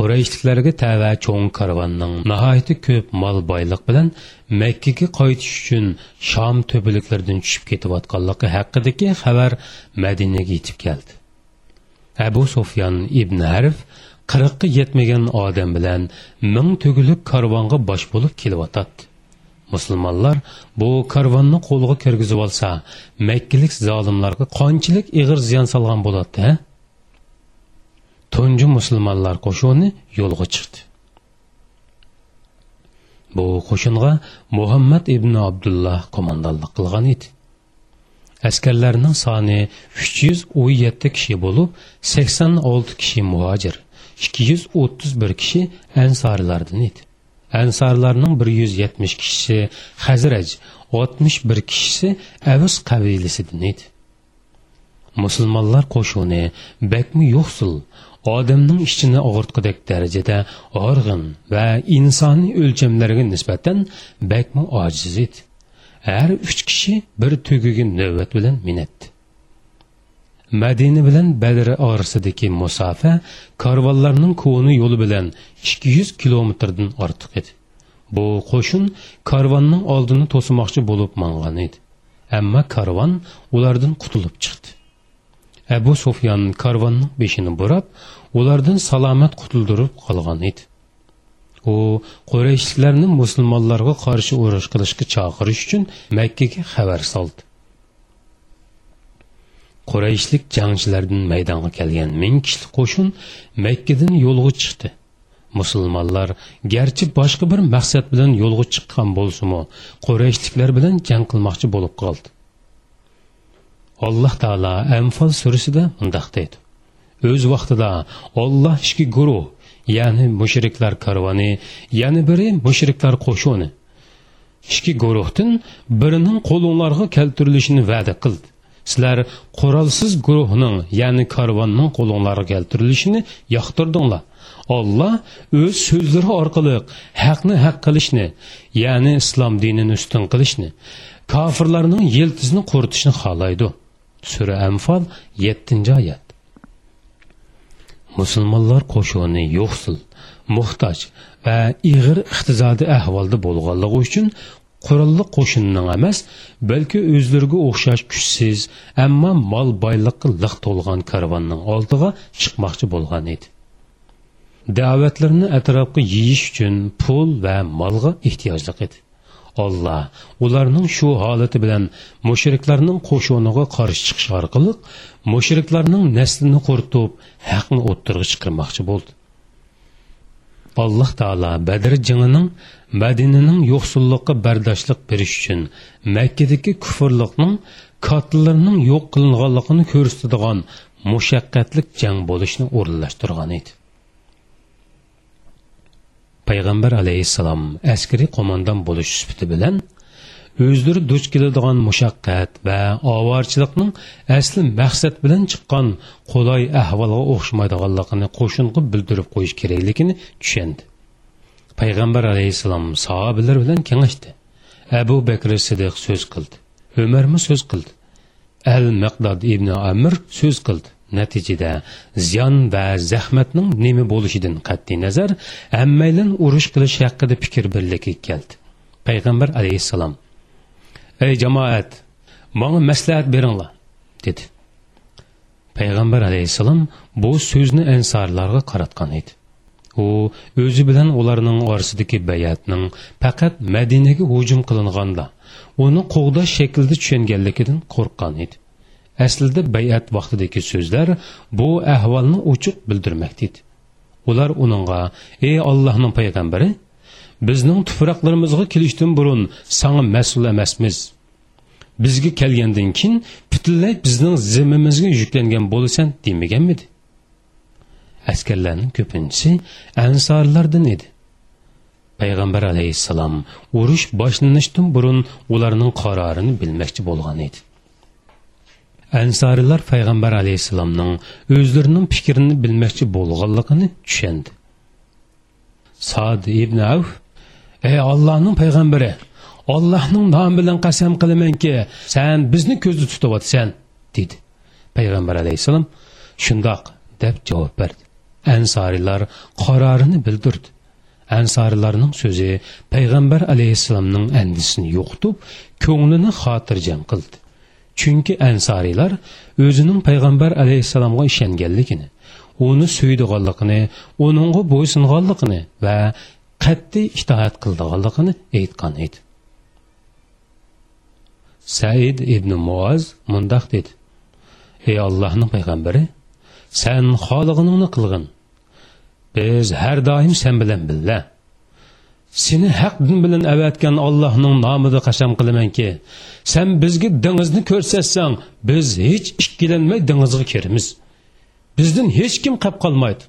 qurayishliklarga tava cho'ng karvonning nihoyatda ko'p mol boyliq bilan makkaga qaytish uchun shom to'piliklaridan tushib ketayotganligi haqidagi xabar madinaga yetib keldi. Abu sufyon ibn harf qirqqa yetmagan odam bilan ming tugilib karvonga bosh bo'lib kelyotadi musulmonlar bu karvonni qo'lga kirgizib olsa makkalik zolimlarga qanchalik ig'ir ziyon solgan bo'ladi tunji musulmonlar qo'shuni yo'lga chiqdi. Bu qo'shinga muhammad ibn abdulloh qo'mondonlik qilgan edi. Askarlarning soni uch yuz o'n yetti kishi bo'lib sakson olti kishi muhojir ikki yuz o'ttiz bir kishi ansorlardan edi. Ansorlarning bir yuz yetmish kishisi hazraj oltmish bir kishisi avus qabilasidan edi. Musulmonlar qo'shuni bakmi yo'qsul odamning ishini og'irtqidek darajada og'irg'in va insoniy o'lchamlarga nisbatan bakmi ojiz edi har uch kishi bir tugiga navbat bilan minatdi madina bilan badr orasidagi musofa karvonlarning ko'ni yo'li bilan 200 kilometrdan ortiq edi. Bu qo'shin karvonning oldini to'smoqchi bo'lib mangan edi. Ammo karvon ulardan qutulib chiqdi. Abu sufyon karvonning beshini burab ulardan salomat qutuldirib qolgan edi. U qurayshliklarni musulmonlarga qarshi urush qilishga chaqirish uchun makkaga xabar soldi. Qurayishlik jangchilardan maydonga kelgan ming kishilik qo'shin makkadan yo'lga chiqdi. Musulmonlar garchi boshqa bir maqsad bilan yo'lga chiqqan bo'lsimi qurayishliklar bilan jang qilmoqchi bo'lib qoldi. Alloh taolo anfol surasida mundoq deydi o'z vaqtida olloh ikki guruh ya'ni mushriklar karvoni yana biri mushriklar qo'shuni ikki guruhdan birining qo'linglarga keltirilishini va'da qildi. Sizlar qurolsiz guruhning ya'ni karvonning qo'linglarga keltirilishini yoqtirdinglar. Olloh o'z so'zlari orqali haqni haq qilishni ya'ni islom dinini ustun qilishni kofirlarning yiltizini quritishni xohlaydi. Sura anfol yettinchi oyat. Musulmonlar qo'shuni yo'qsil muhtoj va ig'ir iqtisodiy ahvolda bo'lganligi uchun qurolli qo'shinning emas balki o'zlariga o'xshash kuchsiz ammo mol boyliqqa liq to'lgan karvonning oldiga chiqmoqchi bo'lgan edi. Da'vatlarni atrofga yeyish uchun pul va molga ehtiyojli edi. Olloh ularning shu holati bilan mushriklarning qo'shuniga qarshi chiqish orqali mushriklarning naslini quritib haqni o'ttirg'i chiqarmoqchi bo'ldi. Alloh taolo badr jingining madinaning yo'qsullikqa bardoshliq berish uchun makkadagi kufrliqning kotillarining yo'q qilinganligini ko'rsatadigan mushaqqatlik jang bo'lishni o'rinlashtirgan edi. Payg'ambar alayhissalom askariy qo'mondon bo'lish sifati bilan o'zlari duch keladigan mushaqqat va ovorchilikning asli maqsad bilan chiqqan qulay ahvolga o'xshamaydiganligini qo'shinga bildirib qo'yish kerakligini tushundi. Payg'ambar alayhissalom sahobalar bilan kengashdi. Abu bakr sidiq so'z qildi. Umarmi so'z qildi. Al maqdod ibn amir so'z qildi. Natijada ziyon va zahmatning nima bo'lishidan qat'iy nazar hammaylan urush qilish haqida fikr birligi keldi. Payg'ambar alayhissalom ey jamoat manga maslahat beringlar dedi. Payg'ambar alayhissalom bu so'zni ansorlarga qaratgan edi. U o'zi bilan ularning orasidagi bayatning faqat madinaga hujum qilinganda uni qo'g'dash shaklda tushunganligidan qo'rqqan edi. Aslida bayat vaqtidagi so'zlar bu ahvolni ochiq bildirmoqda edi ular uningga ey ollohning payg'ambari bizning tuproqlarimizga kelishdan burun sanga mas'ul emasmiz. Bizga kelgandan keyin butunlay bizning zimmamizga yuklangan bo'lasan demaganmidi? Askarlarning ko'pinchisi ansorlardan edi. Payg'ambar alayhissalom urush boshlanishdan burun ularning qarorini bilmoqchi bo'lgan edi. Ansorilar payg'ambar alayhissalomning o'zlarining fikrini bilmoqchi bo'lganligini tushundi. Sad ibn avf ey ollohning payg'ambari ollohning nomi bilan qasam qilamanki san bizni ko'zda tutyapsan dedi. Payg'ambar alayhissalom shundoq deb javob berdi. Ansorilar qarorini bildirdi. Ansorilarning so'zi payg'ambar alayhissalomning andisini yo'qitib ko'nglini xotirjam qildi. Chunki ansoriylar o'zining payg'ambar alayhissalomga ishonganligini uni suydiganligini uningga bo'ysunganligini va qat'iy itoat qildiganligini aytgan edi. Said ibn muoz mundoq dedi. Ey allohning payg'ambari san xolig'iningni qilg'in. Biz har doim san bilan billa seni haq din bilan avatgan allohning nomida qasam qilamanki sen bizga dengizni ko'rsatsang biz hech ikkilanmay dengizga kiramiz. Bizdan hech kim qolib qolmaydi.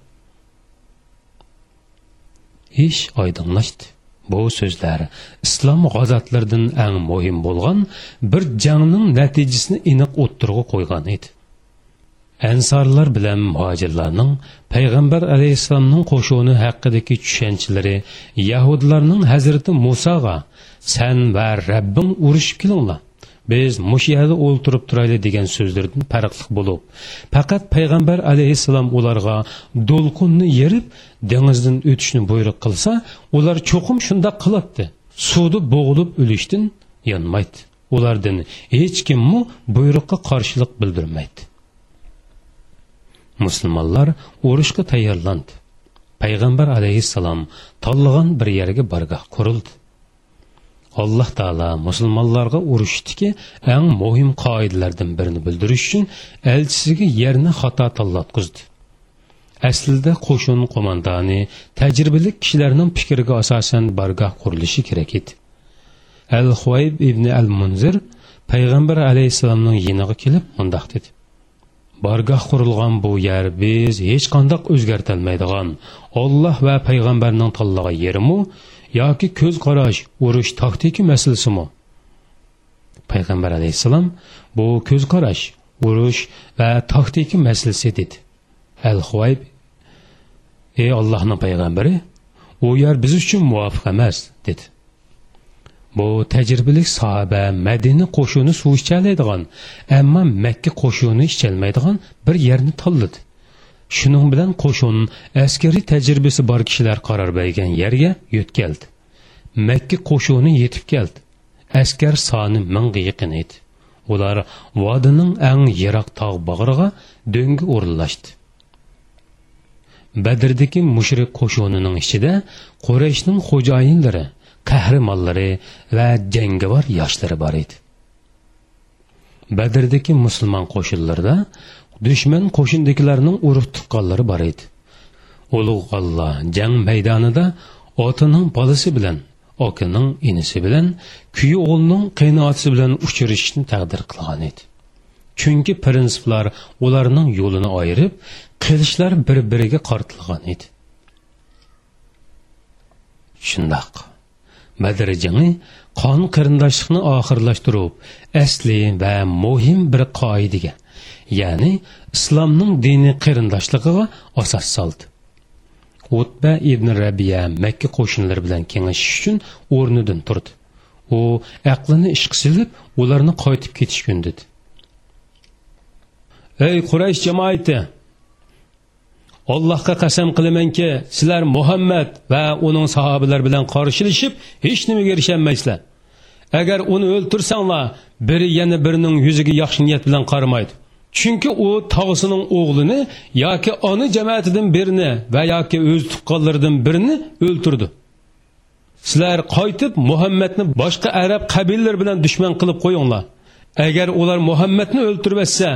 Ish oydinlashdi. Bu so'zlar islom g'azotlaridan eng muhim bo'lgan bir jangning natijasini aniq o'ttirg'a qo'ygan edi. Ansorlar bilan muhojirlarning payg'ambar alayhissalomning qo'shuni haqidagi tushanchalari yahudlarning hazrati musoga san va rabbing urushib kelinglar biz mushiyada o'ltirib turayli degan so'zlardan farqli bo'lib faqat payg'ambar alayhissalom ularga do'lqinni yerib dengizdan o'tishni buyruq qilsa ular cho'qim shundoq qiladi suvda bo'g'ilib o'lishdan yonmaydi ulardan hech kimmi buyruqqa qarshilik bildirmaydi. Musulmonlar urushga tayyorlandi. Payg'ambar alayhissalom tanlagan bir yerga bargoh qurildi. Alloh taolo musulmonlarga urushdiki eng muhim qoidalardan birini bildirish uchun elchisiga yerni xato tanlatqizdi aslida qo'shin qo'mondoni tajribali kishilarning fikriga asosan bargoh qurilishi kerak edi. Al huayb ibn al munzir payg'ambar alayhissalomning yiniga kelib mundoq dedi. Bargoh qurilgan bu yer biz hech qandoq o'zgartolmaydigan olloh va payg'ambarning tanlagan yerimi yoki ko'z qarash urush taktika masalasimi? Payg'ambar alayhissalom bu ko'z qarash urush va taktika masalasi dedi. Al huvayb ey allohning payg'ambari u yer biz uchun muvofiq emas dedi. Bu təcrübəli sahoba madina qoşunu su ichalaydigan ammo makka qoşunu icholmaydigan bir yerni tanladi. Shuning bilan qoşun əskəri tajribasi bor kishilar qaror bergan yerga yetkəldi. makka qoşunu yetib keldi. Askar soni mingga yaqin edi. Ular vodining eng yiroq tog' bağırığa do'ngi o'rinlashdi. Badrdagi mushrik qo'shunining ichida qurayshning xo'jayinlari qahramonlari va jangovar yoshlari bor edi. Badrdagi musulmon qo'shinlarida dushman qo'shindagilarning urug' tuqqanlari bor edi. Ulug' olloh jang maydonida otining bolasi bilan okining inisi bilan kuyi o'g'lining qaynotisi bilan uchrashishni taqdir qilgan edi. Chunki prinsiplar ularning yo'lini ayirib qilishlar bir biriga qortilgan edi. Shundoq. Madrajini qon qarindoshlikni oxirlashtirib asli va muhim bir qoidaga ya'ni islomning diniy qarindoshligiga asos soldi. Utba ibn rabiya makka qo'shinlari bilan kengashish uchun o'rnidan turdi. U aqlini ishqi silib ularni qaytib ketishgun dedi. Ey quraysh jamoati allohga qasam qilamanki sizlar muhammad va uning sahobalari bilan qarshilashib hech nimaga erishaolmaysizlar agar uni o'ltirsanglar biri yana birining yuziga yaxshi niyat bilan qaramaydi. Chunki u tog'isining o'g'lini yoki ona jamoatidan birini va yoki o'z tuqqanlaridan birini o'ltirdi. Sizlar qaytib muhammadni boshqa arab qabilalari bilan dushman qilib qo'yinglar. Agar ular muhammadni o'ltirmasa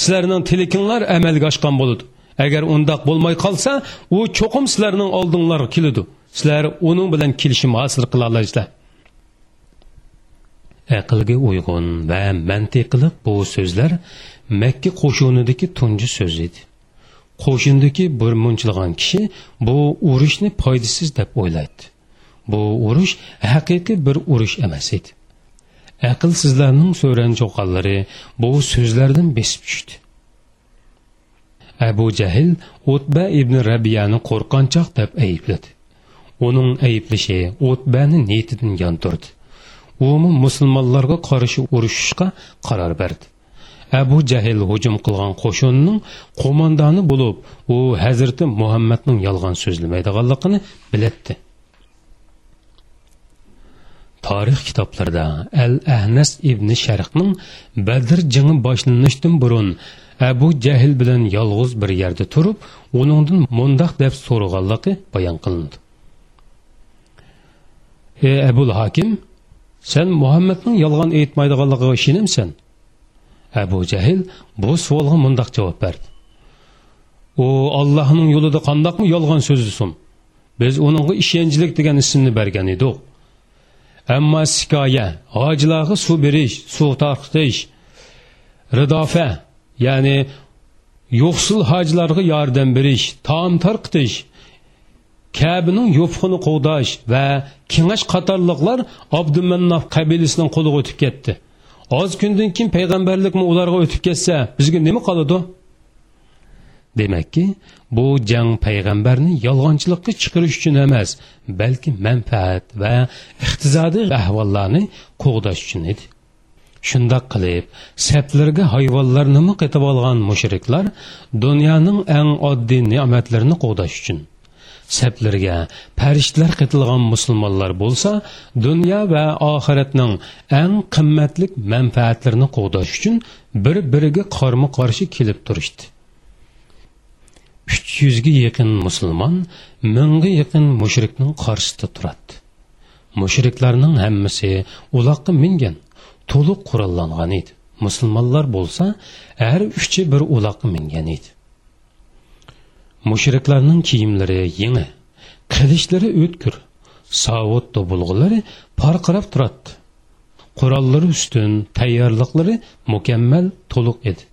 sizlarning tilikinglar amalga oshgan bo'ladi. Agar undoq bo'lmay qolsa u cho'qim sizlarning oldinglarga keladi. Sizlar uning bilan kelishim hosil qila olasizlar. Aqlga uyg'un va mantiqli bu so'zlar makka qo'shinidagi tunji so'z edi. Qo'shindagi bir munchilg'an kishi bu urushni foydasiz deb o'ylaydi. Bu urush haqiqiy bir urush emas edi. Aqlsizlarning so'rancho'qanlari bu so'zlardan besib tushdi. Abu jahl o'tba ibn rabiyani qo'rqonchoq deb aybladi. Uning ayblashi o'tbani niyatidan yontirdi u musulmonlarga qarshi urushishga qaror berdi. Abu jahl hujum qilgan qo'shinning qo'mondoni bo'lib u hazrati muhammadning yolg'on so'zlamaydiganligini bilatdi tarix kitoblarida al ahnas ibn sharqning badr jingi boshlanishdan burun abu jahl bilan yolg'iz bir yerda turib uningdan mundoq deb so'raganligi bayon qilindi. Ey abul hakim sen muhammadning yolg'on aytmaydiganligiga ishonimsan abu jahl bu savolga mundoq javob berdi. U allohning yo'lida qandoqmi yolg'on so'zlisin biz uningga ishonchlik degan ismni bergan edik. Ammo sikoya hojilarga suv berish suv tarqitish ridofa ya'ni yo'qsul hojilarga yordam berish taom tarqitish kabining yo'pqini qo'g'dash va kengash qatorliqlar abdumannaf qabilasining qo'liga o'tib ketdi. Oz kundan keyin payg'ambarlikmi ularga o'tib ketsa bizga nima qoladi? Demakki bu jang payg'ambarni yolg'onchilikka chiqarish uchun emas balki manfaat va iqtisodiy ahvollarni qo'g'dash uchun edi. Shundoq qilib saplarga hayvonlarnimi qetib olgan mushriklar dunyoning eng oddiy ne'matlarini qo'g'dash uchun. Saplarga farishtalar qitilgan musulmonlar bo'lsa dunyo va oxiratning eng qimmatli manfaatlarini qo'g'dash uchun bir biriga qarma qarshi kelib turishdi. Uch yuzga yaqin musulmon mingga yaqin mushrikning qarshisida turadi mushriklarning hammasi uloqqa mingan. To'liq qurollangan edi. Musulmonlar bo'lsa har uchi bir uloqqa mingan edi. Mushriklarning kiyimlari yangi qilichlari o'tkir sovut do'bulg'ilari parqirab turadi qurollari ustun tayyorliqlari mukammal to'liq edi.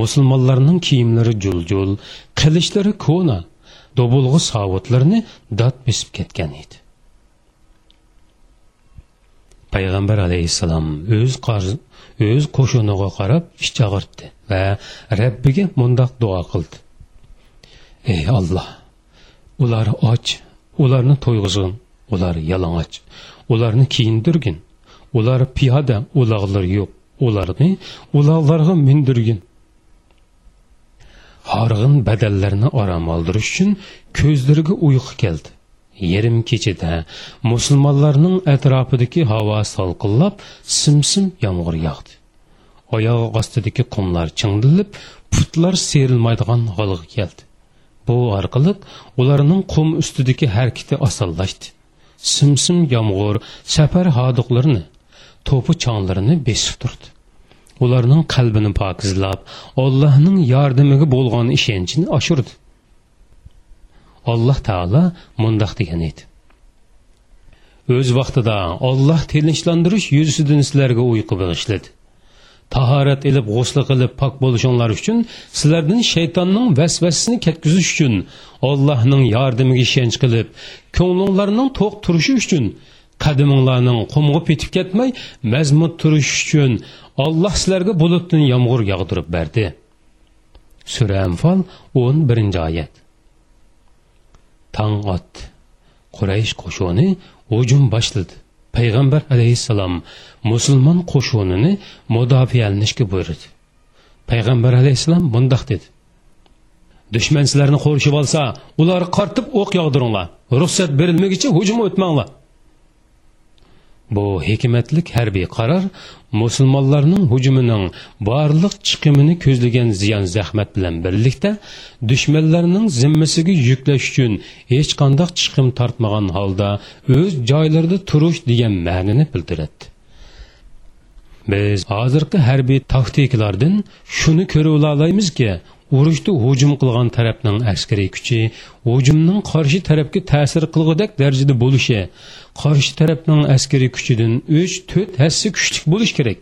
Musulmonlarning kiyimlari juljul qilichlari ko'na do'bulg'i savotlarni dod besib ketgan edi. Payg'ambar alayhissalom o'z o'z qo'shiniga qarab ish og'irtdi va rabbiga mundoq duo qildi. Ey olloh ular och ularni to'yg'izgin ular yalang'och ularni kiyindirgin ular piyoda uloqlar yo'q ularni uloqlarga mindirgin. Horg'in badallarni orom oldirish uchun ko'zlariga uyqu keldi. Yarim kechada musulmonlarning atrofidagi havo salqinlab simsim yomg'ir yog'di. Oyog'i ostidagi qumlar chingdilib putlar serilmaydigan holga keldi. Bu orqali ularning qum ustidagi harakati osonlashdi. Simsim yomg'ir safar hodiqlarini to'pi chonglarini besib turdi. Ularning qalbini pokizlab allohning yordamiga bo'lgan ishonchini oshirdi. Alloh taolo mundoq degan edi. O'z vaqtida olloh tinchlantirish yuzisidan sizlarga uyqu bag'ishladi. Tahorat ilib g'usli qilib pok bo'lishinglar uchun sizlardan shaytonning vasvasasini ketkizish uchun ollohning yordamiga ishonch qilib ko'nglinglarning to'q turishi uchun qadiminglarning qumga petib ketmay mazmut turish uchun olloh sizlarga bulutdan yomg'ir yog'dirib berdi. Sura anfol o'n birinchi oyat. Tong otdi quraysh qo'shoni hujum boshladi. Payg'ambar alayhissalom musulmon qo'shinini mudofialanishga buyurdi. Payg'ambar alayhissalom bundoq dedi. Dushman sizlarni qo'rishib olsa ular qartib o'q yog'diringlar. Ruxsat berilmagicha hujum o'tmanglar. Bu hikmatlik harbiy qaror musulmonlarning hujumining barliq chiqimini ko'zlagan ziyon zahmat bilan birlikda dushmanlarning zimmasiga yuklash uchun hech qanday chiqim tortmagan holda o'z joylarida turish degan ma'nini bildiradi. Biz hozirgi harbiy taktikalardan shuni ko'ra olamizki urushda hujum qilgan tarafning askariy kuchi hujumning qarshi tarafga ta'sir qilgudek darajada bo'lishi qarshi tarafning askariy kuchidan uch to'rt hassa kuchli bo'lishi kerak.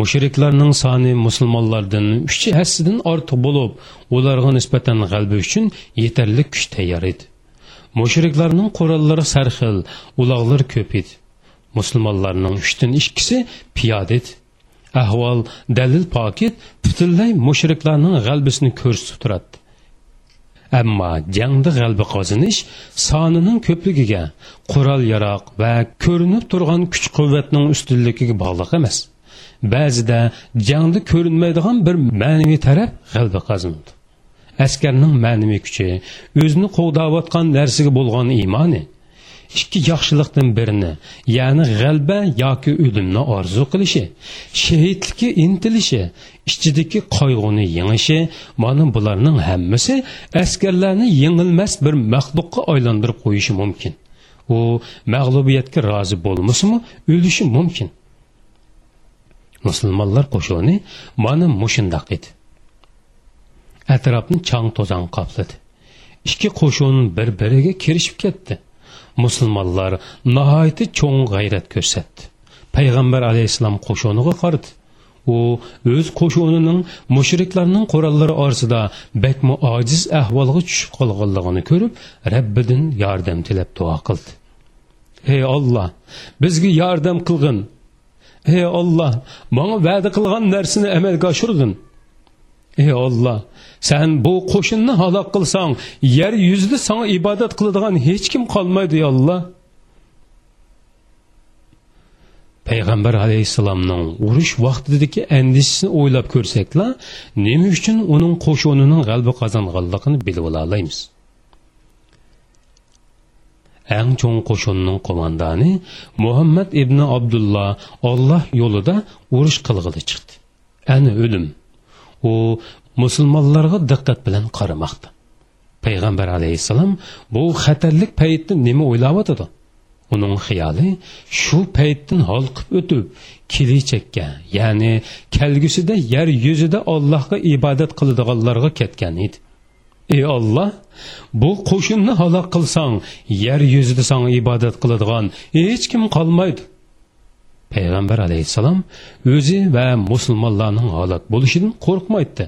Mushriklarning soni musulmonlardan uch hassidan ortiq bo'lib ularga nisbatan g'alba uchun yetarli kuch tayyor edi. Mushriklarning qurollari sarxil uloqlar ko'p edi. Musulmonlarning uchdan ikkisi piyoda edi. Ahvol dalil pokit butunlay mushriklarning g'albisini ko'rsatib turadi ammo jangda g'alba qozonish sonining ko'pligiga qurol yaroq va ko'rinib turgan kuch quvvatning ustunligiga bog'liq emas. Ba'zida jangda ko'rinmaydigan bir ma'naviy taraf g'alaba qozonadi. Askarning ma'naviy kuchi o'zini qo'g'dayotgan narsaga bo'lgan iymoni ikki yaxshilikdan birini ya'ni g'alba yoki o'limni orzu qilishi shahidlikka intilishi ichidagi qayg'uni yengishi mana bularning hammasi askarlarni yengilmas bir maxluqqa aylantirib qo'yishi mumkin. U mag'lubiyatga rozi bo'lmasimi o'lishi mumkin. Musulmonlar qo'shini mana mushundoq edi. Atrofni chang to'zon qopladi. Ikki qo'shin bir biriga kirishib ketdi. Musulmonlar nihoyatda cho'ng g'ayrat ko'rsatdi. Payg'ambar alayhissalom qo'shiniga qaradi u o'z qo'shinining mushriklarning qurollari orasida bakmu ojiz ahvolga tushib qolganligini ko'rib rabbidan yordam tilab duo qildi. Ey olloh bizga yordam qilg'in. Ey olloh manga va'da qilgan narsani amalga oshirg'in. Ey olloh sen bu qo'shinni halok qilsang yer yuzida sanga ibodat qiladigan hech kim qolmaydi ey olloh payg'ambar alayhissalomning urush vaqtidagi andishini o'ylab ko'rsakla nima uchun uning qo'shinining g'alaba qozonganligini bilib olamiz. Eng cho'ng qo'shinning qo'mondoni muhammad ibn abdulloh olloh yo'lida urush qilg'ili chiqdi. Ani o'lim. U musulmonlarga diqqat bilan qaramoqda. Payg'ambar alayhissalom bu xatarlik paytda nima o'ylayotidi? Uning xiyoli shu paytdan holqib o'tib kelajakka ya'ni kelgusida yer yuzida ollohga ibodat qiladiganlarga ketgan edi. Ey olloh bu qo'shinni halok qilsang yer yuzida sanga ibodat qiladigan hech kim qolmaydi. Payg'ambar alayhissalom o'zi va musulmonlarning halok bo'lishidan qo'rqmaydi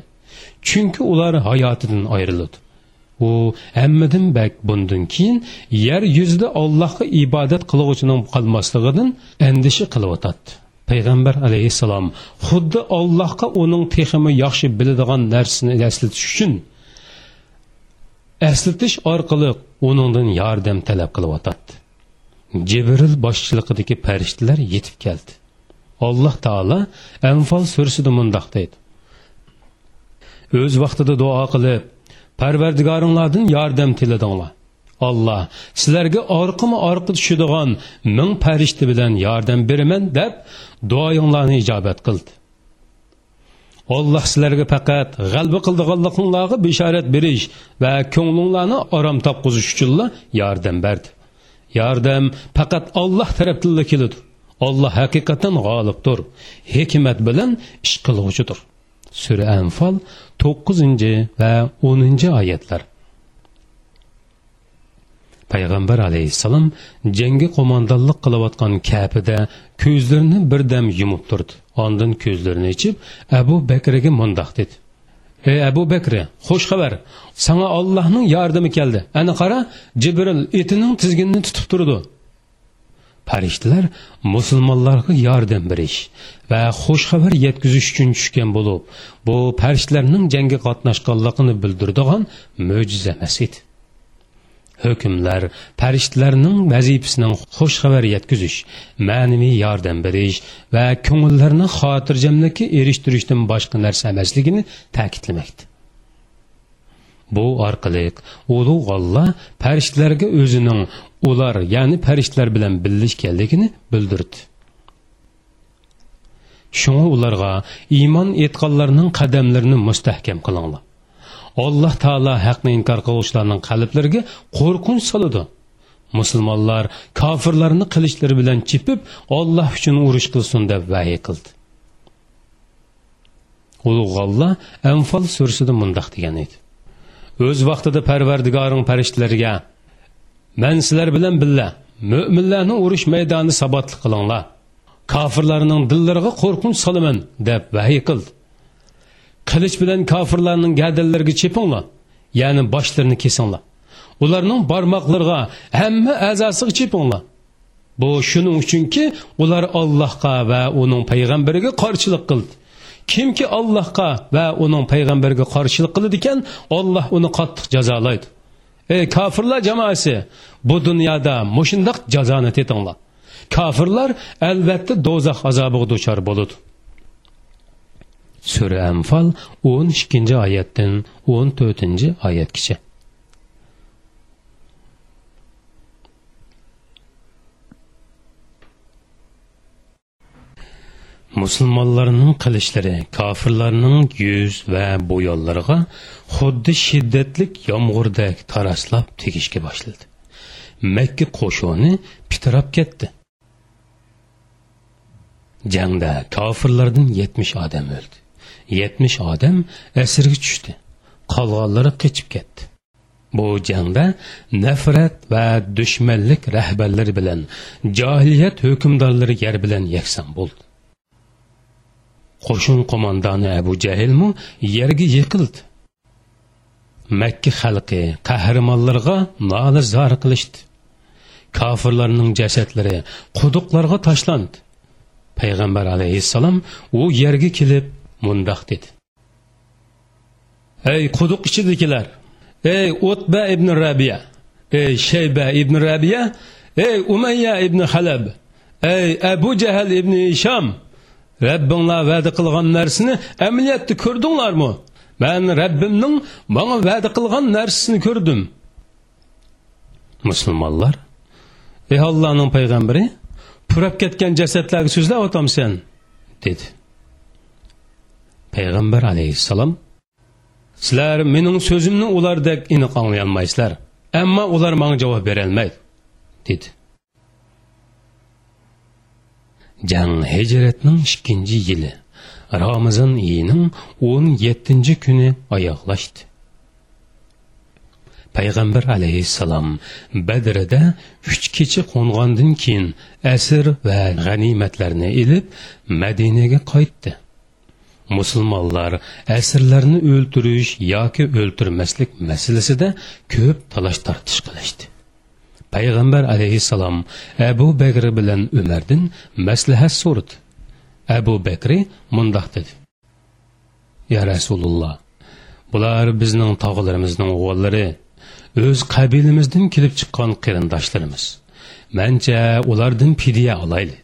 chunki ular hayotidan ayriladi. U hammadan bak bundan keyin yer yuzida allohga ibodat qiluvchining qolmasligidan andisha qilyotadi payg'ambar alayhissalom xuddi allohga uning teximi yaxshi biladigan narsani eslatish uchun eslatish orqali uningdan yordam talab qilyotadi Cebril başçılıqdakı pərishtələr yetib gəldi. Allah Taala Enfal surəsində mündəq deydi. Öz vaxtında dua qılıb Pərverdigarınlardan yardım tilədinlər. Allah sizlərə arqımı arqı düşüdüğən min pərishtə bilən yardım berəmən deyə duayınlarını icabət qıldı. Allah sizlərə faqat g'alba qildiganliqlarga bishorat berish va ko'nglinglarni orom topqizish uchunla yordam berdi yordam faqat olloh tarafdan keladi. Olloh haqiqatan g'olibdir. Hikmat bilan ish qilg'uchidir sura anfol to'qqizinchi va o'ninchi oyatlar. Payg'ambar alayhissalom jangga qo'mondonlik qilayotgan kapida ko'zlarini birdam yumib turdi. Ondin ko'zlarini ichib abu bakraga mundoq dedi. Ey abu bakri xush xabar. Sanga ollohning yordami keldi. Ana qara jibril etining tizginini tutib turdi. Farishtalar musulmonlarga yordam berish va xush xabar yetkazish uchun tushgan bo'lib bu farishtalarning jangga qatnashganligini bildiradigan mo'jiza emas edi. Hukmlar vəzifəsinin xoş xəbər yetkazish mənəvi yardım veriş və könüllərini xatircəmlikə erishtirishdan başqa nərsə emasligini təkidləməkdir. bu orqali ulug' olloh farishtalarga o'zining ular ya'ni farishtalar bilan birlashganligini bildirdi shunga ularga iymon etganlarning qadamlarini mustahkam qilinglar alloh taolo haqni inkor qiluvchilarning qalblariga qo'rqinch soladi. Musulmonlar kofirlarni qilichlari bilan chipib olloh uchun urush qilsin deb vahiy qildi. Ulug' olloh anfol surasida mundoq degan edi. O'z vaqtida parvardigoring farishtalariga man sizlar bilan billa mo'minlarni urush maydonida sabotli qilinglar. Kofirlarning dillariga qo'rqinch solaman deb vahiy qildi. Qilich bilan kofirlarning gadillariga chepinglar. Ya'ni boshlarini kesinglar. Ularning barmoqlariga hamma a'zosiga chepinglar. Bu shuning uchunki ular allohga va uning payg'ambariga qarshilik qildi. Kimki allohga va uning payg'ambariga qarshilik qiladi ekan olloh uni qattiq jazolaydi. Ey kofirlar jamoasi bu dunyoda mushundoq jazoni tetinglar. Kofirlar albatta do'zax azobiga duchor bo'ladi. Sura anfal 12 oyatdan 14 oyatgacha. Musulmonlarning qilishlari kofirlarning yuz va bo'yonlariga xuddi shiddatlik yomg'irdak taraslab tegishga boshladi. Makka qo'shoni pitirab ketdi. Jangda kofirlardan yetmish odam o'ldi. Yetmish odam asirga tushdi. Qolganlari qochib ketdi. Bu jangda nafrat va dushmanlik rahbarlari bilan johiliyat hukmdorlari yer bilan yakson bo'ldi. Qo'shin qo'mondoni abu jahilmu yerga yiqildi. Makka xalqi qahramonlarga nola zor qilishdi. Kofirlarning jasadlari quduqlarga tashlandi. Payg'ambar alayhissalom u yerga kelib mundoq dedi ey quduq ichidagilar ey o'tba ibn rabiya ey shayba ibn rabiya ey umayya ibn halab ey abu jahl ibn isham Rabbinglar va'da qilgan narsani amaliyotda ko'rdinglarmi? Men Rabbimning menga va'da qilgan narsasini ko'rdim. Musulmonlar, ey Allohning payg'ambari, purab ketgan jasadlarga so'zlab o'tamsan, dedi. Payg'ambar alayhissalom sizlar mening so'zimni ulardek aniq anglayolmaysizlar ammo ular menga javob bera olmaydi, dedi. Jang hijratning 2 yili Ramazon oyining 17 kuni oyoqlashdi. Payg'ambar alayhissalom Badrda uch kecha qo'ngandan keyin asr va g'animatlarni ilib Madinaga qaytdi. Musulmonlar asrlarni o'ltirish yoki o'ltirmaslik masalasida ko'p talash tortish qilishdi. Payg'ambar alayhissalom abu bakr bilan umardan maslahat so'radi. Abu bakri mundoq dedi. Ya rasululloh bular bizning tog'larimizning o'g'illari o'z qabilimizdan kelib chiqqan qarindoshlarimiz. Mancha ulardan fidya olaylik.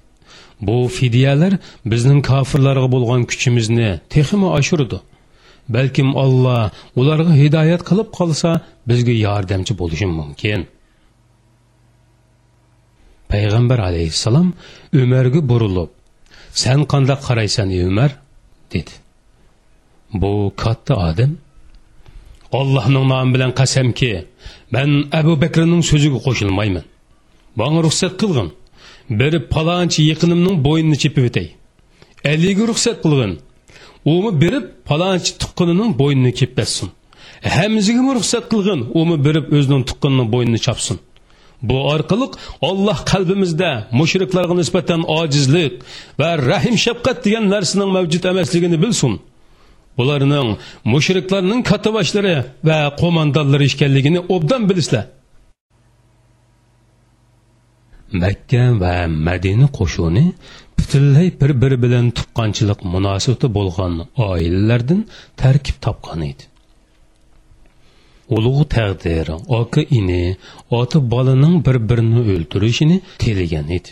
Bu fidyalar bizning kofirlarga bo'lgan kuchimizni texmi oshirdi balkim olloh ularga hidoyat qilib qolsa bizga yordamchi bo'lishi mumkin payg'ambar alayhissalom umarga burilib san qandoq qaraysan ey umar dedi. Bu katta odam allohning nomi bilan qasamki man abu bakrning so'ziga qo'shilmayman manga ruxsat qilg'in berib palonchi yiqinimning bo'ynini chepib o'tay aliga ruxsat qilg'in umi berib palonchi tuqqinining bo'ynini kepatsin hamziga ruxsat qilg'in umi berib o'zining tuqqinining bo'ynini chopsin bu orqali olloh qalbimizda mushriklarga nisbatan ojizlik va rahim shafqat degan narsaning mavjud emasligini bilsin bularning mushriklarning kattaboshlari va qo'mondonlari ekanligini obdan bilislar makka va madina qo'shuni butunlay bir biri bilan tuqqanchilik munosabati bo'lgan oilalardan tarkib topgan edi. Ulug' taqdir oka ini ota bolaning bir birini o'ltirishini tilagan edi.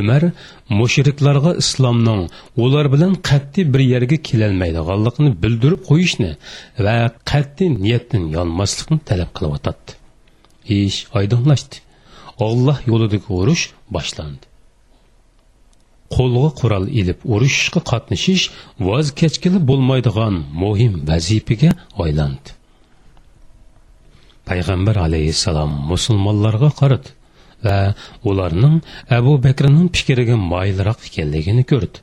Umar mushriklarga islomning ular bilan qat'iy bir yerga kelolmaydiganligini bildirib qo'yishni va qat'iy niyatdan yonmaslikni talab qilyotdi ish oydinlashdi. Olloh yo'lidagi urush boshlandi. Qo'lga qurol ilib urushishga qatnashish voz kechgili bo'lmaydigan muhim vazifaga aylandi. Payg'ambar alayhissalom musulmonlarga qaradi va ularning abu bakrning fikriga moyilroq ekanligini ko'rdi.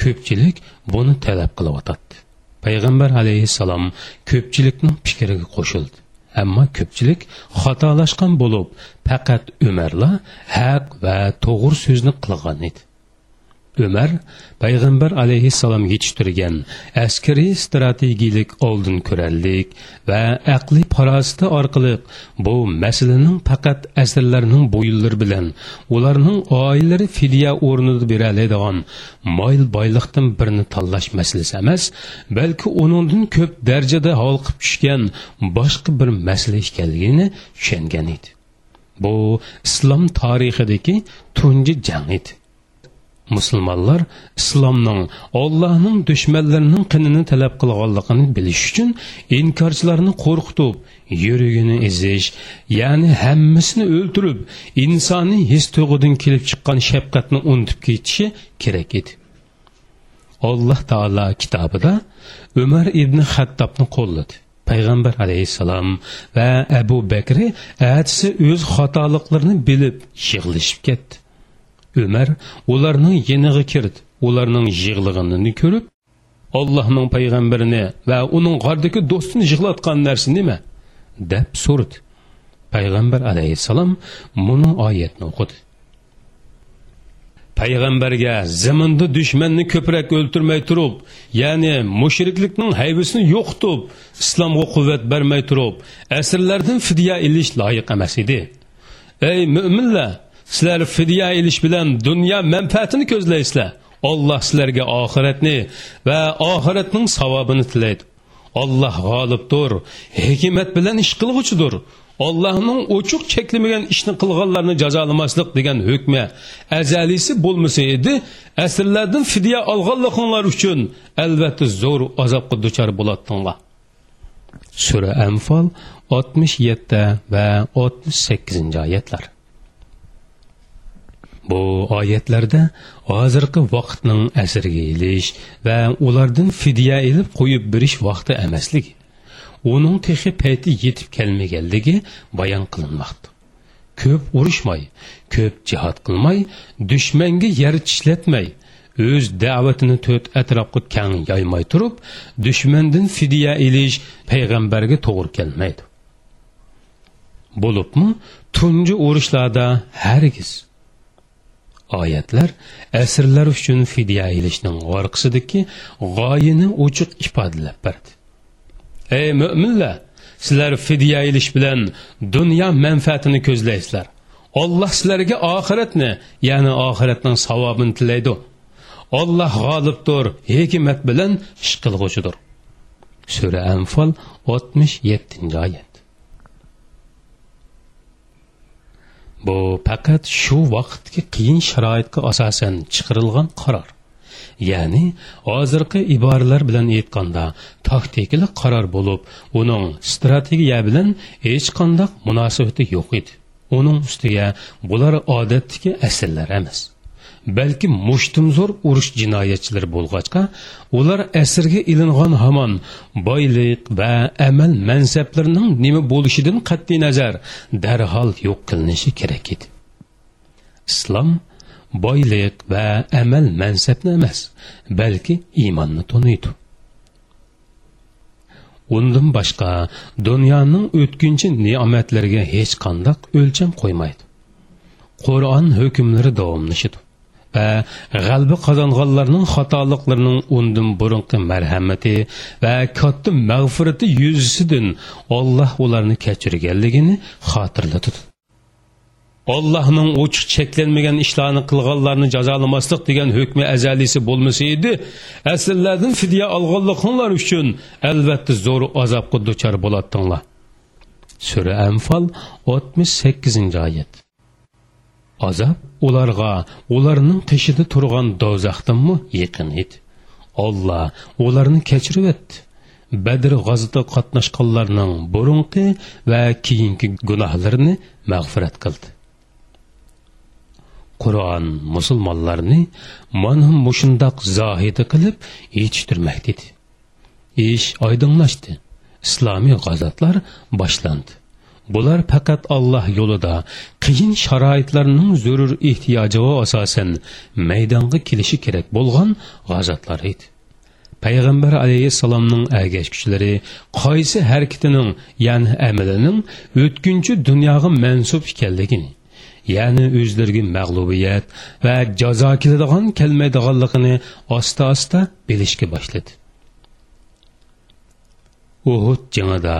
Ko'pchilik buni talab qilyotdi payg'ambar alayhissalom ko'pchilikning fikriga qo'shildi. Ammo ko'pchilik xatolashgan bo'lib faqat umarla haq va to'g'ri so'zni qilgan edi. Ömer, payg'ambar aleyhisselam yetishtirgan askariy strategilik oldin körellik va aqliy farosati orqali bu masalaning faqat asrlarning bo'yinlari bilan ularning oilalari fidya o'rnida beroladigan mail boyliqdan birini tanlash masalasi emas balki uningdan ko'p darajada holqib tushgan boshqa bir masala ekanligini tushungan edi. Bu islom tarixidagi tunji jang edi. Musulmonlar islomning ollohning dushmanlarining qinini talab qilganligini bilish uchun inkorchilarni qo'rqitib yuragini ezish ya'ni hammasini o'ltirib insoniy his tuyg'udan kelib chiqqan shafqatni unutib ketishi kerak edi. Alloh taolo kitobida umar ibn xattobni qo'lladi. Payg'ambar alayhissalom va abu bakri atisi o'z xatoliqlarini bilib yig'lashib ketdi. Umar ularning yeniga kirdi. Ularning yig'lig'ini ko'rib allohning payg'ambarini va uning g'ordagi do'stini yig'latgan narsa nima? deb so'radi. Payg'ambar alayhissalom buni oyatni o'qidi. Payg'ambarga zaminda dushmanni ko'proq o'ltirmay turib ya'ni mushriklikning hayvisini yo'qitib islomga quvvat bermay turib asrlardan fidya ilish loyiq emas edi. Ey mo'minlar sizlər fidya iliş bilən dünya mənfəətini gözləysizlər. Allah sizlərə axirətni və axirətinin savabını tiləydi. Allah qalibdir, hikmət bilən iş qılğıçıdır. Allah'ın uçuq çəkilməyən işini qılğanlarını cəzalamasılıq degen hökmə əzəlisi bulmasaydı, əsirlərdən fidya alğanlıqlar üçün əlbəttə zor azabqa düçar bulatdınlar. Sürə Enfal 67 və 68-ci ayətlər. Bu oyatlarda hozirgi vaqtning asrga elish va ulardan fidya elib qo'yib berish vaqti emasligi uning texi payti yetib kelmaganligi bayon qilinmoqda. Ko'p urushmay ko'p jihod qilmay dushmanga yer tishlatmay o'z da'vatini to'rt atrofga kang yoymay turib dushmandan fidya ilish payg'ambarga to'g'ri kelmaydi. Bo'libmi tunji urushlarda hargiz oyatlar asrlar uchun fidya ilishning orqasidagi g'oyini ochiq ifodalab berdi. Ey mo'minlar sizlar fidya ilish bilan dunyo manfaatini ko'zlaysizlar. Olloh sizlarga oxiratni ya'ni oxiratning savobini tilaydi. Olloh g'olibdir hikmat bilan ish qilg'uchidir. Sura anfol oltmish yettinchi oyat. Bu faqat shu vaqtga qiyin sharoitga asosan chiqarilgan qaror. Ya'ni hozirgi iboralar bilan aytganda taktikalik qaror bo'lib uning strategiya bilan hech qanday munosabati yo'q edi. Uning ustiga bular odatdagi asllar emas. Balki mushtumzo'r urush jinoyatchilari bo'lg'achqa ular asrga ilingan hamon boylik va amal mansablarining nima bo'lishidan qat'iy nazar darhol yo'q qilinishi kerak edi. Islom boylik va amal mansabni emas balki iymonni to'niydi undan boshqa dunyoning o'tkinchi ne'matlariga hech qandoq o'lcham qo'ymaydi. Qur'on hukmlari davomlashidi va g'alba qozonganlarning xatoliqlarining undan burunqi marhamati va katta mag'firati yuzisidan olloh ularni kechirganligini xotirlatdi Allohning ochiq cheklanmagan ishlarni qilganlarni jazolamaslik degan hukmi azalisi bo'lmasa edi, asllardan fidya olganliginglar uchun albatta zo'r azobga duchor bo'ladinglar. Sura Anfal 68-oyat. Azob ularga ularning teshida turgan do'zaxdanmi yaqin edi. Alloh ularni kechirib etdi. Badr g'azotida qatnashganlarning burunqi va keyingi gunohlarini mag'firat qildi. qur'on musulmonlarni mana mushundoq zohidi qilib yetishtirmoqda edi ish oydinlashdi islomiy g'azotlar boshlandi bular faqat alloh yo'lida qiyin sharoitlarning zarur ehtiyojiga asosan maydonga kelishi kerak bo'lgan g'azotlar edi. Payg'ambar alayhissalomning ergashgichlari qaysi harakatining ya'ni amalining o'tkinchi dunyoga mansub ekanligini ya'ni o'zlariga mag'lubiyat va jazo keladigan kelmaydiganligini asta asta bilishga boshladi. Uhud jangida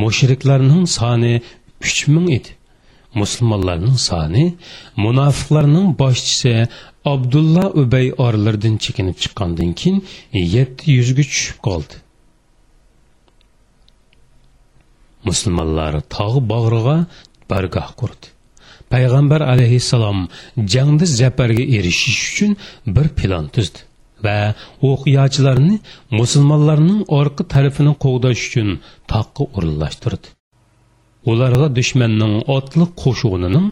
mushriklarning soni 3000 edi. Musulmonlarning soni munofiqlarning boshchisi abdulla ubay orlardan chekinib chiqqandan keyin yetti yuzga tushib qoldi. Musulmonlar tog' bog'rig'a bargoh qurdi. Payg'ambar alayhissalom jangda zafarga erishish uchun bir plan tuzdi. Va o'qiyachilarni musulmonlarning orqa tarafini qo'g'dash uchun toqqa o'rinlashtirdi. Ularga dushmanning otliq qo'shunining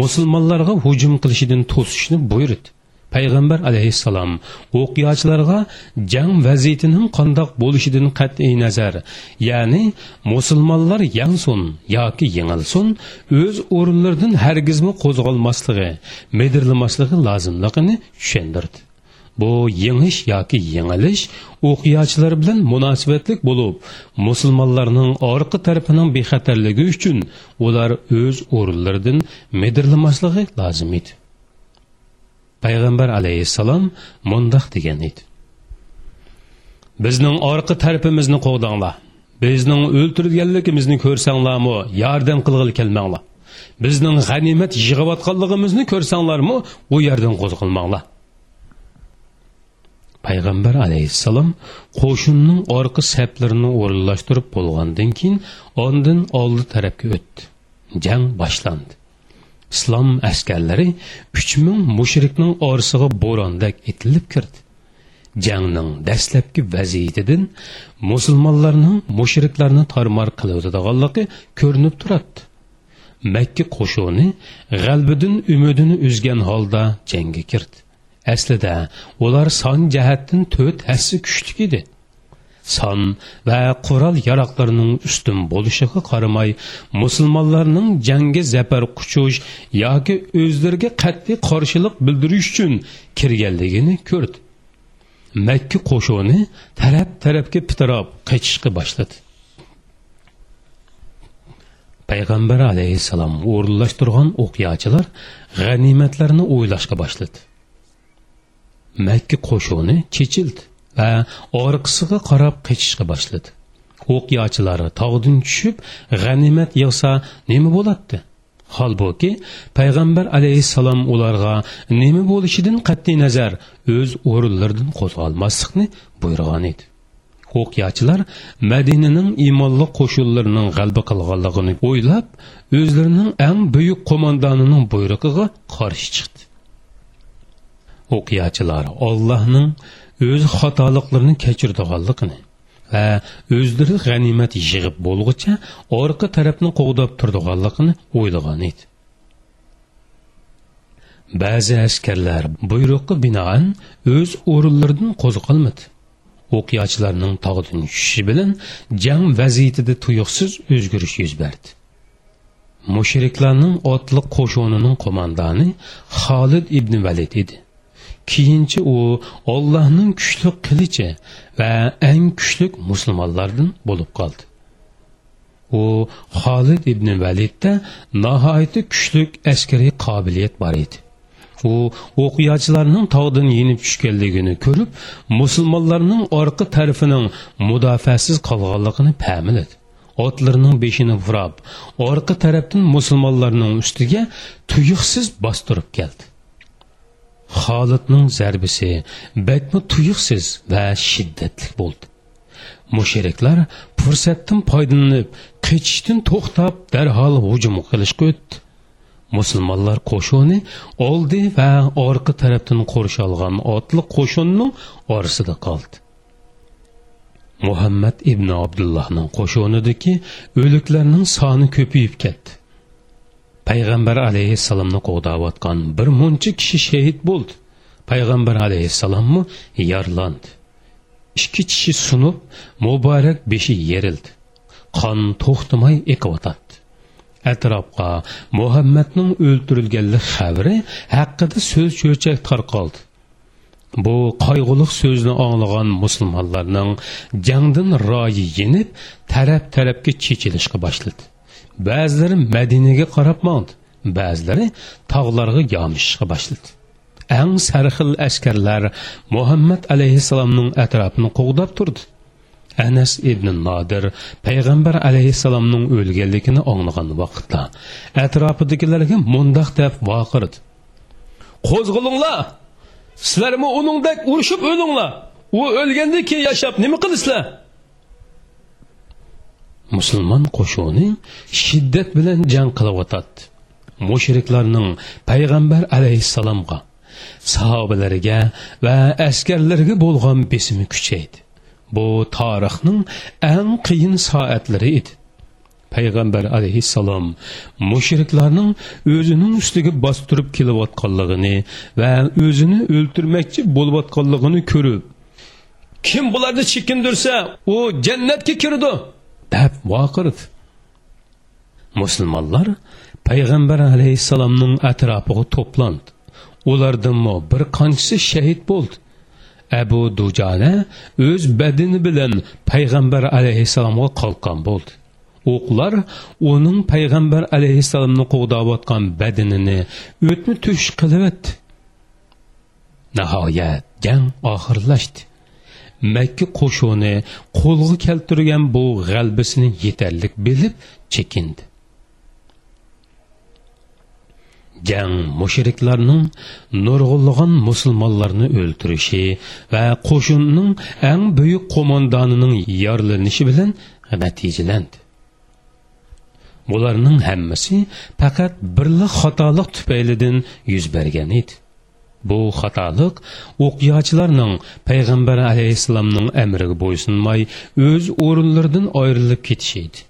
musulmonlarga hujum qilishidan to'sishni buyurdi. Payg'ambar alayhissalom o'qiyachilarga jang vaziyatining qandoq bo'lishidan qat'iy nazar ya'ni musulmonlar yansun yoki yengilsin o'z o'rinlaridan hargizmi qo'zg'almasligi medirlamasligi lozimligini tushundirdi bu yengish yoki yengilish o'qiyachilar bilan munosabatlik bo'lib musulmonlarning orqa tarafining bexatarligi uchun ular o'z o'rinlaridan medirlamasligi lozim edi. Payg'ambar alayhissalom mundoq degan edi. Bizning orqa tarafimizni qo'g'danglar. Bizning o'ltirganligimizni ko'rsanglarmi yordam qilg'ili kelmanglar. Bizning g'animat yig'ayotganligimizni ko'rsanglarmi u yerdan qo'zg'almanglar payg'ambar alayhissalom qo'shinning orqa saplarini o'rinlashtirib bo'lgandan keyin ondin oldi tarafga o'tdi. Jang boshlandi. Islom askarlari uch ming mushrikning orasiga bo'rondak etilib kirdi. Jangning dastlabki vaziyatidan musulmonlarning mushriklarni tarmor qiladiganligi ko'rinib turadi makka qo'shuni g'albidin umidini uzgan holda jangga kirdi. Aslida ular son jihatdan to'rt hassi kuchli edi son va qural yaroqlarining ustun bo'lishiga qaramay musulmonlarning jangga zafar quchush yoki o'zlariga qat'iy qarshilik bildirish uchun kirganligini ko'rdi makka qo'shoni taraf tarafga pitirab qochishga boshladi payg'ambar alayhissalom o'rinlashtirgan o'qiyachilar g'animatlarni o'ylashga boshladi makka qo'shuni chechildi va orqasiga qarab qechishga boshladi. O'qiyachilari tog'dan tushib g'animat yig'sa nima bo'ladi holbuki payg'ambar alayhissalom ularga nima bo'lishidan qat'iy nazar o'z o'rinlaridan qo'zg'almaslikni buyurgan edi. O'qiyachilar madinaning iymonli qo'shinlarining g'alba qilganligini o'ylab o'zlarining eng buyuk qo'mondonining buyrug'iga qarshi chiqdi. O'qiyachilar ollohning o'z xatoliqlarini kechirdiganligini va o'zlari g'animat yig'ib bo'lg'icha orqa tarafni qo'g'dab turdiganligini o'ylagan edi. Ba'zi askarlar buyruqqa binoan o'z o'rinlaridan qo'zg'almadi o'qiyachilarning tog'dan tushishi bilan jang vaziyatida tuyuqsiz o'zgarish yuz berdi. Mushriklarning otliq qo'shonining qo'mondoni xolid ibn valid edi. Keyinchi u ollohning kuchli qilichi va eng kuchli musulmonlardan bo'lib qoldi. U xolid ibn validda nihoyatda kuchli askariy qobiliyat bor edi. U o'qiyachilarning tog'dan yenib tushganligini ko'rib musulmonlarning orqa tarafining mudofaasiz qolganligini pamiladi otlarning beshini burab orqa tarafdan musulmonlarning ustiga tuyuqsiz bostirib keldi. Xolidning zarbisi bakmi tuyuqsiz va shiddatli bo'ldi. Mushriklar fursatdan foydalanib, qechishdan to'xtab, darhol hujum qilishga o'tdi. Musulmonlar qo'shini oldi va orqa tarafdan qurish olgan otli qo'shinning orasida qoldi. Muhammad ibn Abdullohning qo'shinidagi o'liklarning soni ko'payib ketdi. Payg'ambar alayhissalomni qo'g'dayotgan bir muncha kishi shahid bo'ldi. Payg'ambar alayhissalommi? Yarlandi. Ikki tishi sunib muborak beshi yerildi. Qon to'xtamay eqiyotadi atrofga muhammadning o'ldirilganlik xabari haqida so'z cho'chak tarqaldi. Bu qayg'uliq so'zni anglagan musulmonlarning jangdan royi yenib taraf tarafga chechilishga boshladi. Ba'zilari madinaga qarab mandi ba'zilari tog'larga yomishishga boshladi. Eng sarxil askarlar muhammad alayhissalomning atrofini qo'g'dab turdi. Anas ibn nodir payg'ambar alayhissalomning o'lganligini anglagan vaqtda atrofidagilarga mundoq deb vaqirdi qo'zg'ilinglar sizlarmi uningdek urushib o'linglar? U o'lgandan keyin yashab nima qilasizlar musulmon qo'shuni shiddat bilan jang qilayotadi mushriklarning payg'ambar alayhissalomga sahobalariga va askarlarga bo'lgan besimi kuchaydi. Bu tarixning eng qiyin soatlari edi. Payg'ambar alayhissalom mushriklarning o'zining ustiga bostirib kelayotganligini va o'zini o'ltirmoqchi bo'layotganligini ko'rib kim bularni chekindirsa u jannatga kirdi. Deb vaqirdi musulmonlar payg'ambar alayhissalomning atrofiga to'plandi ulardanmi bir qanchasi shahid bo'ldi. Abu dujana o'z badini bilan payg'ambar alayhissalomga qalqon bo'ldi. O'qlar uning payg'ambar alayhissalomni qo'g'dayotgan badinini o'tmi tush qilyapti nihoyat jang oxirlashdi. Makka qo'shuni qo'lga keltirgan bu g'albisini yetarlik bilib chekindi. Jang mushriklarning nurg'unlagan musulmonlarni o'ldirishi va qo'shinning eng buyuk qo'mondonining yorlanishi bilan natijalandi. Bularning hammasi faqat birla xatolik tufaylidan yuz bergan edi. Bu xatolik o'qiyochilarning payg'ambar alayhissalomning amriga bo'ysunmay o'z o'rinlaridan ayrilib ketishi edi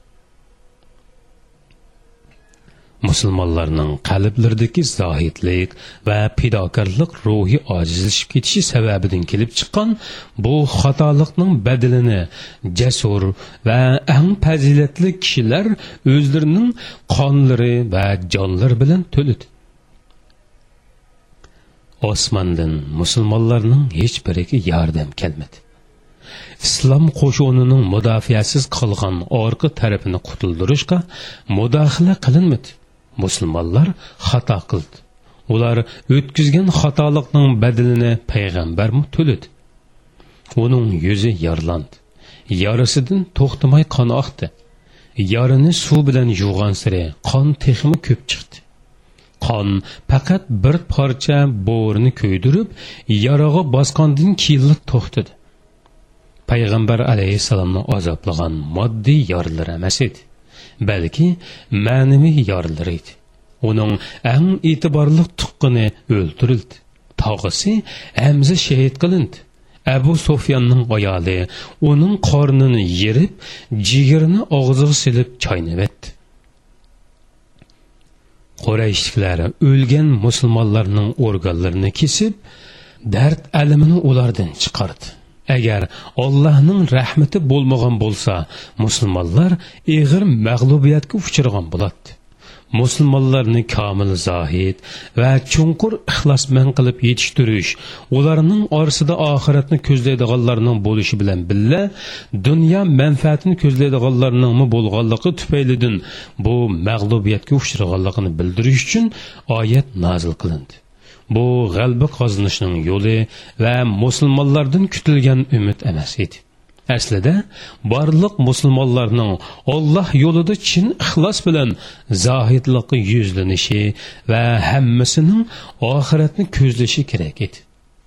Müslümanların qalblaridagi zohidlik va fidokorlik ruhi ojizlashib ketishi sababidan kelib chiqqan bu xatolikning badilini jasur va eng fazilatli kishilar o'zlarining qonlari va jonlari bilan to'ladi. Osmondan musulmonlarning hech biriga yordam kelmadi. Islom qo'shunining mudofiasiz qolgan orqa tarafini qutuldirishga mudohala qilinmadi. Musulmonlar xato qildi. Ular o'tkazgan xatolikning badilini payg'ambarmi to'ladi. Uning yuzi yorlandi. Yorisidan to'xtamay qon oqdi. Yorini suv bilan yuvgan siri qon texmi ko'p chiqdi. Qon. Faqat bir parcha bo'rini ko'ydirib yarog'i bosqondan keyin to'xtadi. Payg'ambar alayhissalomni azoblagan moddiy yorlar emas edi balki ma'naviy yorlar edi. Uning ang e'tiborli tuqqini o'ldirildi. Tog'isi amzi shahid qilindi. Abu sufyonning ayoli uning qornini yerib jigirini og'ziga silib chaynayotdi qurayshliklar o'lgan musulmonlarning organlarini kesib dard alamini ulardan chiqardi. Agar ollohning rahmati bo'lmagan bo'lsa musulmonlar ig'ir mag'lubiyatga uchragan bo'ladi musulmonlarni komil zohid va chunqur ixlosman qilib yetishtirish ularning orasida oxiratni ko'zlaydiganlarning bo'lishi bilan birga dunyo manfaatini ko'zlaydiganlarning bo'lganligi tufaylidan bu mag'lubiyatga uchraganligini bildirish uchun oyat nozil qilindi. Bu g'alba qozonishning yo'li va musulmonlardan kutilgan umid emas edi. Aslida barliq musulmonlarning olloh yo'lida chin ixlos bilan zohidlikqa yuzlanishi va hammasining oxiratni ko'zlashi kerak edi.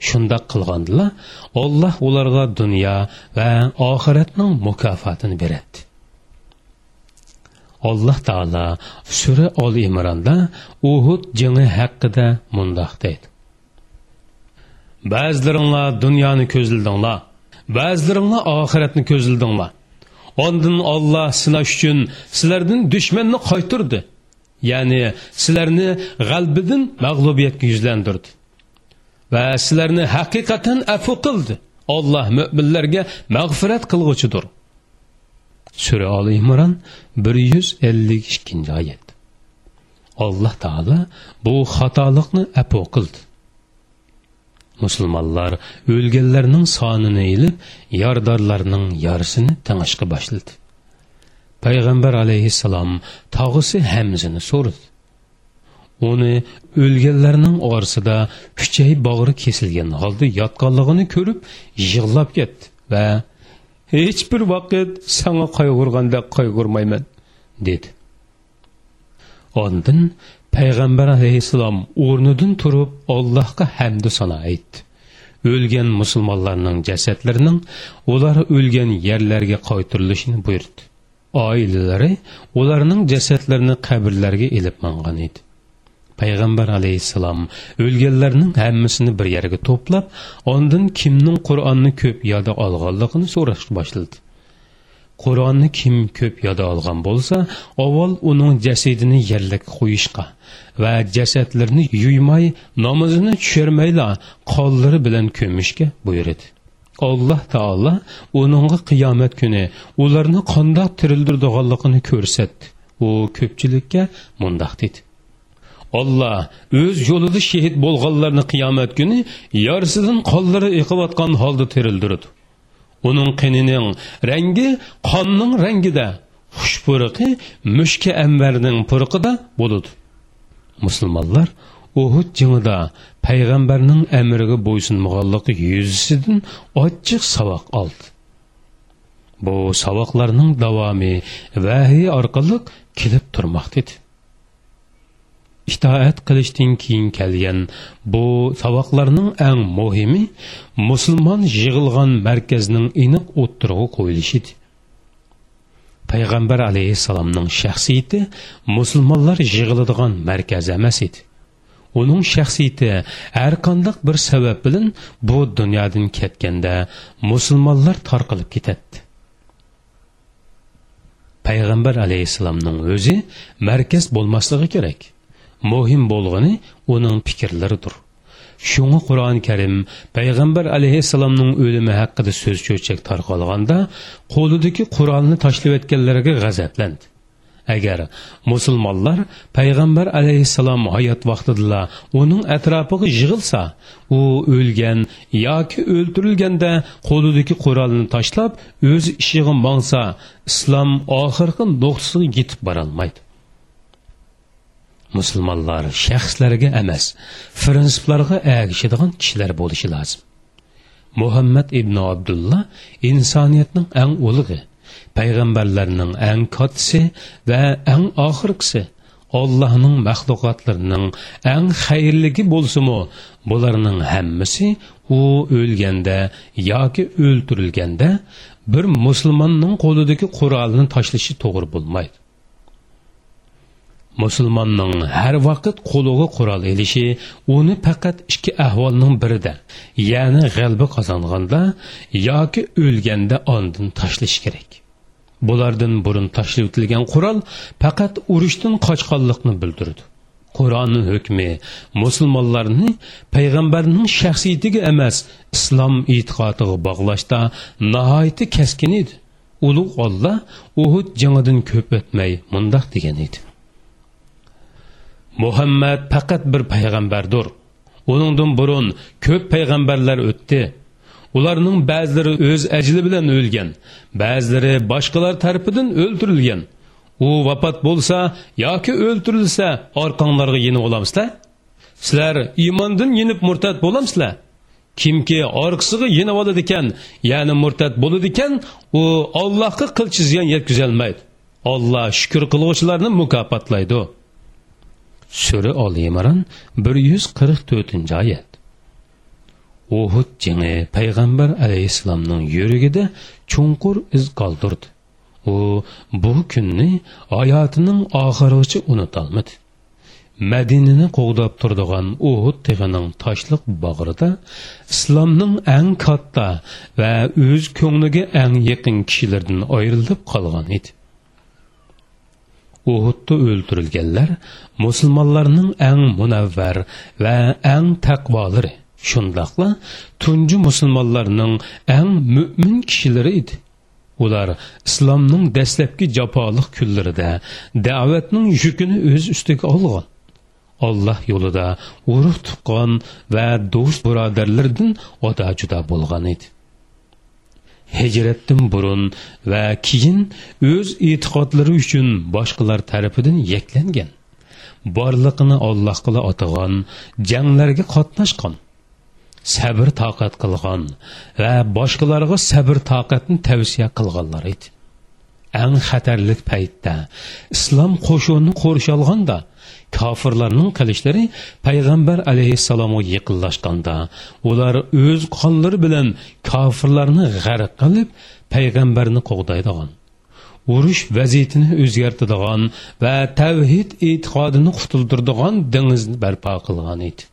Shundoq qilgandilar olloh ularga dunyo va oxiratning mukofotini beradi. Alloh taolo sura ol imronda uhud jangi haqida mundoq deydi. Ba'zilaringlar dunyoni ko'zladinglar ba'zilaringlar oxiratni ko'zildinglar. Ondan olloh sinash uchun sizlardan dushmanni qaytirdi ya'ni sizlarni g'albidan mag'lubiyatga yuzlantirdi. Va sizlarni haqiqatan afu qildi. Olloh mo'minlarga mag'firat qilg'uchidir. Sura oli imron bir yuz ellik ikkinchi oyat. Alloh taolo bu xatolikni afu qildi. Musulmonlar o'lganlarning sonini ilib yordorlarning yorisini tangishga boshladi. Payg'ambar alayhissalom tog'isi hamzini so'radi. Uni o'lganlarning orasida kuchay bog'ri kesilgan holda yotganligini ko'rib yig'lab ketdi va hech bir vaqt sanga qayg'urganda qayg'urmayman dedi. Ondan payg'ambar alayhissalom o'rnidan turib allohga hamdu sano aytdi. O'lgan musulmonlarning jasadlarining ular o'lgan yerlarga qaytirilishini buyurdi. Oilalari ularning jasadlarini qabrlarga ilib mangan edi. Payg'ambar alayhissalom o'lganlarning hammasini bir yerga to'plab ondan kimning qur'onni ko'p yoda olganligini so'rashni boshladi. Qur'onni kim ko'p yoda olgan bo'lsa avval uning jasadini yerlik qo'yishga va jasadlarni yuymay namozini tushirmayla qollari bilan ko'mishga buyurdi alloh taolo uningga qiyomat kuni ularni qandoq tirildirdiganligini ko'rsatdi. U ko'pchilikka mundoq dedi. Olloh o'z yo'lida shahid bo'lganlarni qiyomat kuni yarsidan qonlari eqiyotgan holda tirildirdi. Uning qinining rangi qonning rangida xushpuriqi mushka ambarning puriqida bo'ladi musulmonlar uhud jingida payg'ambarning amriga bo'ysunmaganligi yuzasidan ochiq savoq oldi bu savoqlarning davomi vahiy orqali kelib turmoqda edi itoat qilishdan keyin kelgan. Bu savoqlarning eng muhimi musulmon yig'ilgan markazning aniq o'ttirg'i qo'yilishi edi. Payg'ambar alayhissalomning shaxsiyati musulmonlar yig'iladigan markaz emas edi. Uning shaxsiyati har qandaq bir sabab bilan bu dunyodan ketganda musulmonlar tarqalib ketadi. Payg'ambar alayhissalomning o'zi markaz bo'lmasligi kerak. Muhim bo'lgani uning fikrlaridir. Shunga qur'oni karim payg'ambar alayhissalomning o'limi haqida so'z cho'chak tarqalganda qo'lidagi qur'onni tashlayotganlarga g'azablandi. Agar musulmonlar payg'ambar alayhissalom hayot vaqtidala uning atrofiga yig'ilsa u o'lgan yoki o'ldirilganda qo'lidagi qurolni tashlab o'z ishiga mongsa islom oxirgi nuqtasiga yetib borolmaydi. Musulmonlar shaxslarga emas prinsiplarga agishadigan kishilar bo'lishi lozim. Muhammad ibn abdulla insoniyatning eng ulug'i payg'ambarlarning eng kattisi va eng oxirgisi Allohning maxluqotlarining eng xayrligi bo'lsimi bularning hammasi u o'lganda yoki o'ltirilganda bir musulmonning qo'lidagi qurolni tashlashi to'g'ri bo'lmaydi. Musulmonning har vaqt qo'liga qurol elishi uni faqat ikki ahvolning birida ya'ni g'alba qozonganda yoki o'lganda ondin tashlash kerak. Bulardan burun tashlab o'tilgan qurol faqat urushdan qochqanlikni bildirdi. Qur'onni hukmi musulmonlarni payg'ambarning shaxsiyatiga emas islom e'tiqodiga bog'lashda nihoyatda kaskin edi. Ulug' olloh uhud jangidan ko'p o'tmay mundoq degan edi. Muhammad faqat bir payg'ambardir uningdan burun ko'p payg'ambarlar o'tdi. Ularning ba'zilari o'z ajli bilan o'lgan ba'zilari boshqalar tarafidan o'ldirilgan. U vafot bo'lsa yoki o'ldirilsa orqanglarga yenib olamsizlar sizlar iymondan yenib murtad bo'lamsizlar kimki orqasiga yenib oladi ekan ya'ni murtad bo'ladi ekan u ollohga qilchi ziyon yetkazolmaydi olloh shukur qilg'uvchilarni mukofotlaydi. Sura ol imron bir yuz qirq to'rtinchi oyat. Uhud jangi payg'ambar alayhissalomning yuragida chunqur iz qoldirdi. U bu kunni hayotining oxirigacha unutolmadi. Madinani qo'g'dab turadigan uhud tig'ining toshliq bog'rida islomning eng katta va o'z ko'ngliga eng yaqin kishilardan ayrilib qolgan edi. Uhudda o'ldirilganlar musulmonlarning eng munavvar va eng taqvolari shundoqla tunji musulmonlarning eng mo'min kishilari edi. Ular islomning dastlabki jafoliq kunlarida da'vatning yukini o'z ustiga olgan. Alloh yo'lida urug' tuqqan va do'st birodarlardan ota juda bo'lgan edi. Hijratdan burun va keyin o'z e'tiqodlari uchun boshqalar tarafidan yaklangan. Borliqini ollohga otagan janglarga qatnashgan sabr toqat qilgan va boshqalarga sabr toqatni tavsiya qilganlar edi. Eng xatarlik paytda islom qo'shunini qo'rshalganda kofirlarning qilishlari payg'ambar alayhissalomga yaqinlashganda ular o'z qonlari bilan kofirlarni g'arq qilib payg'ambarni qo'g'daydigan urush vaziyatini o'zgartiradigan va tavhid e'tiqodini qutuldirdigan dengizni barpo qilgan edi.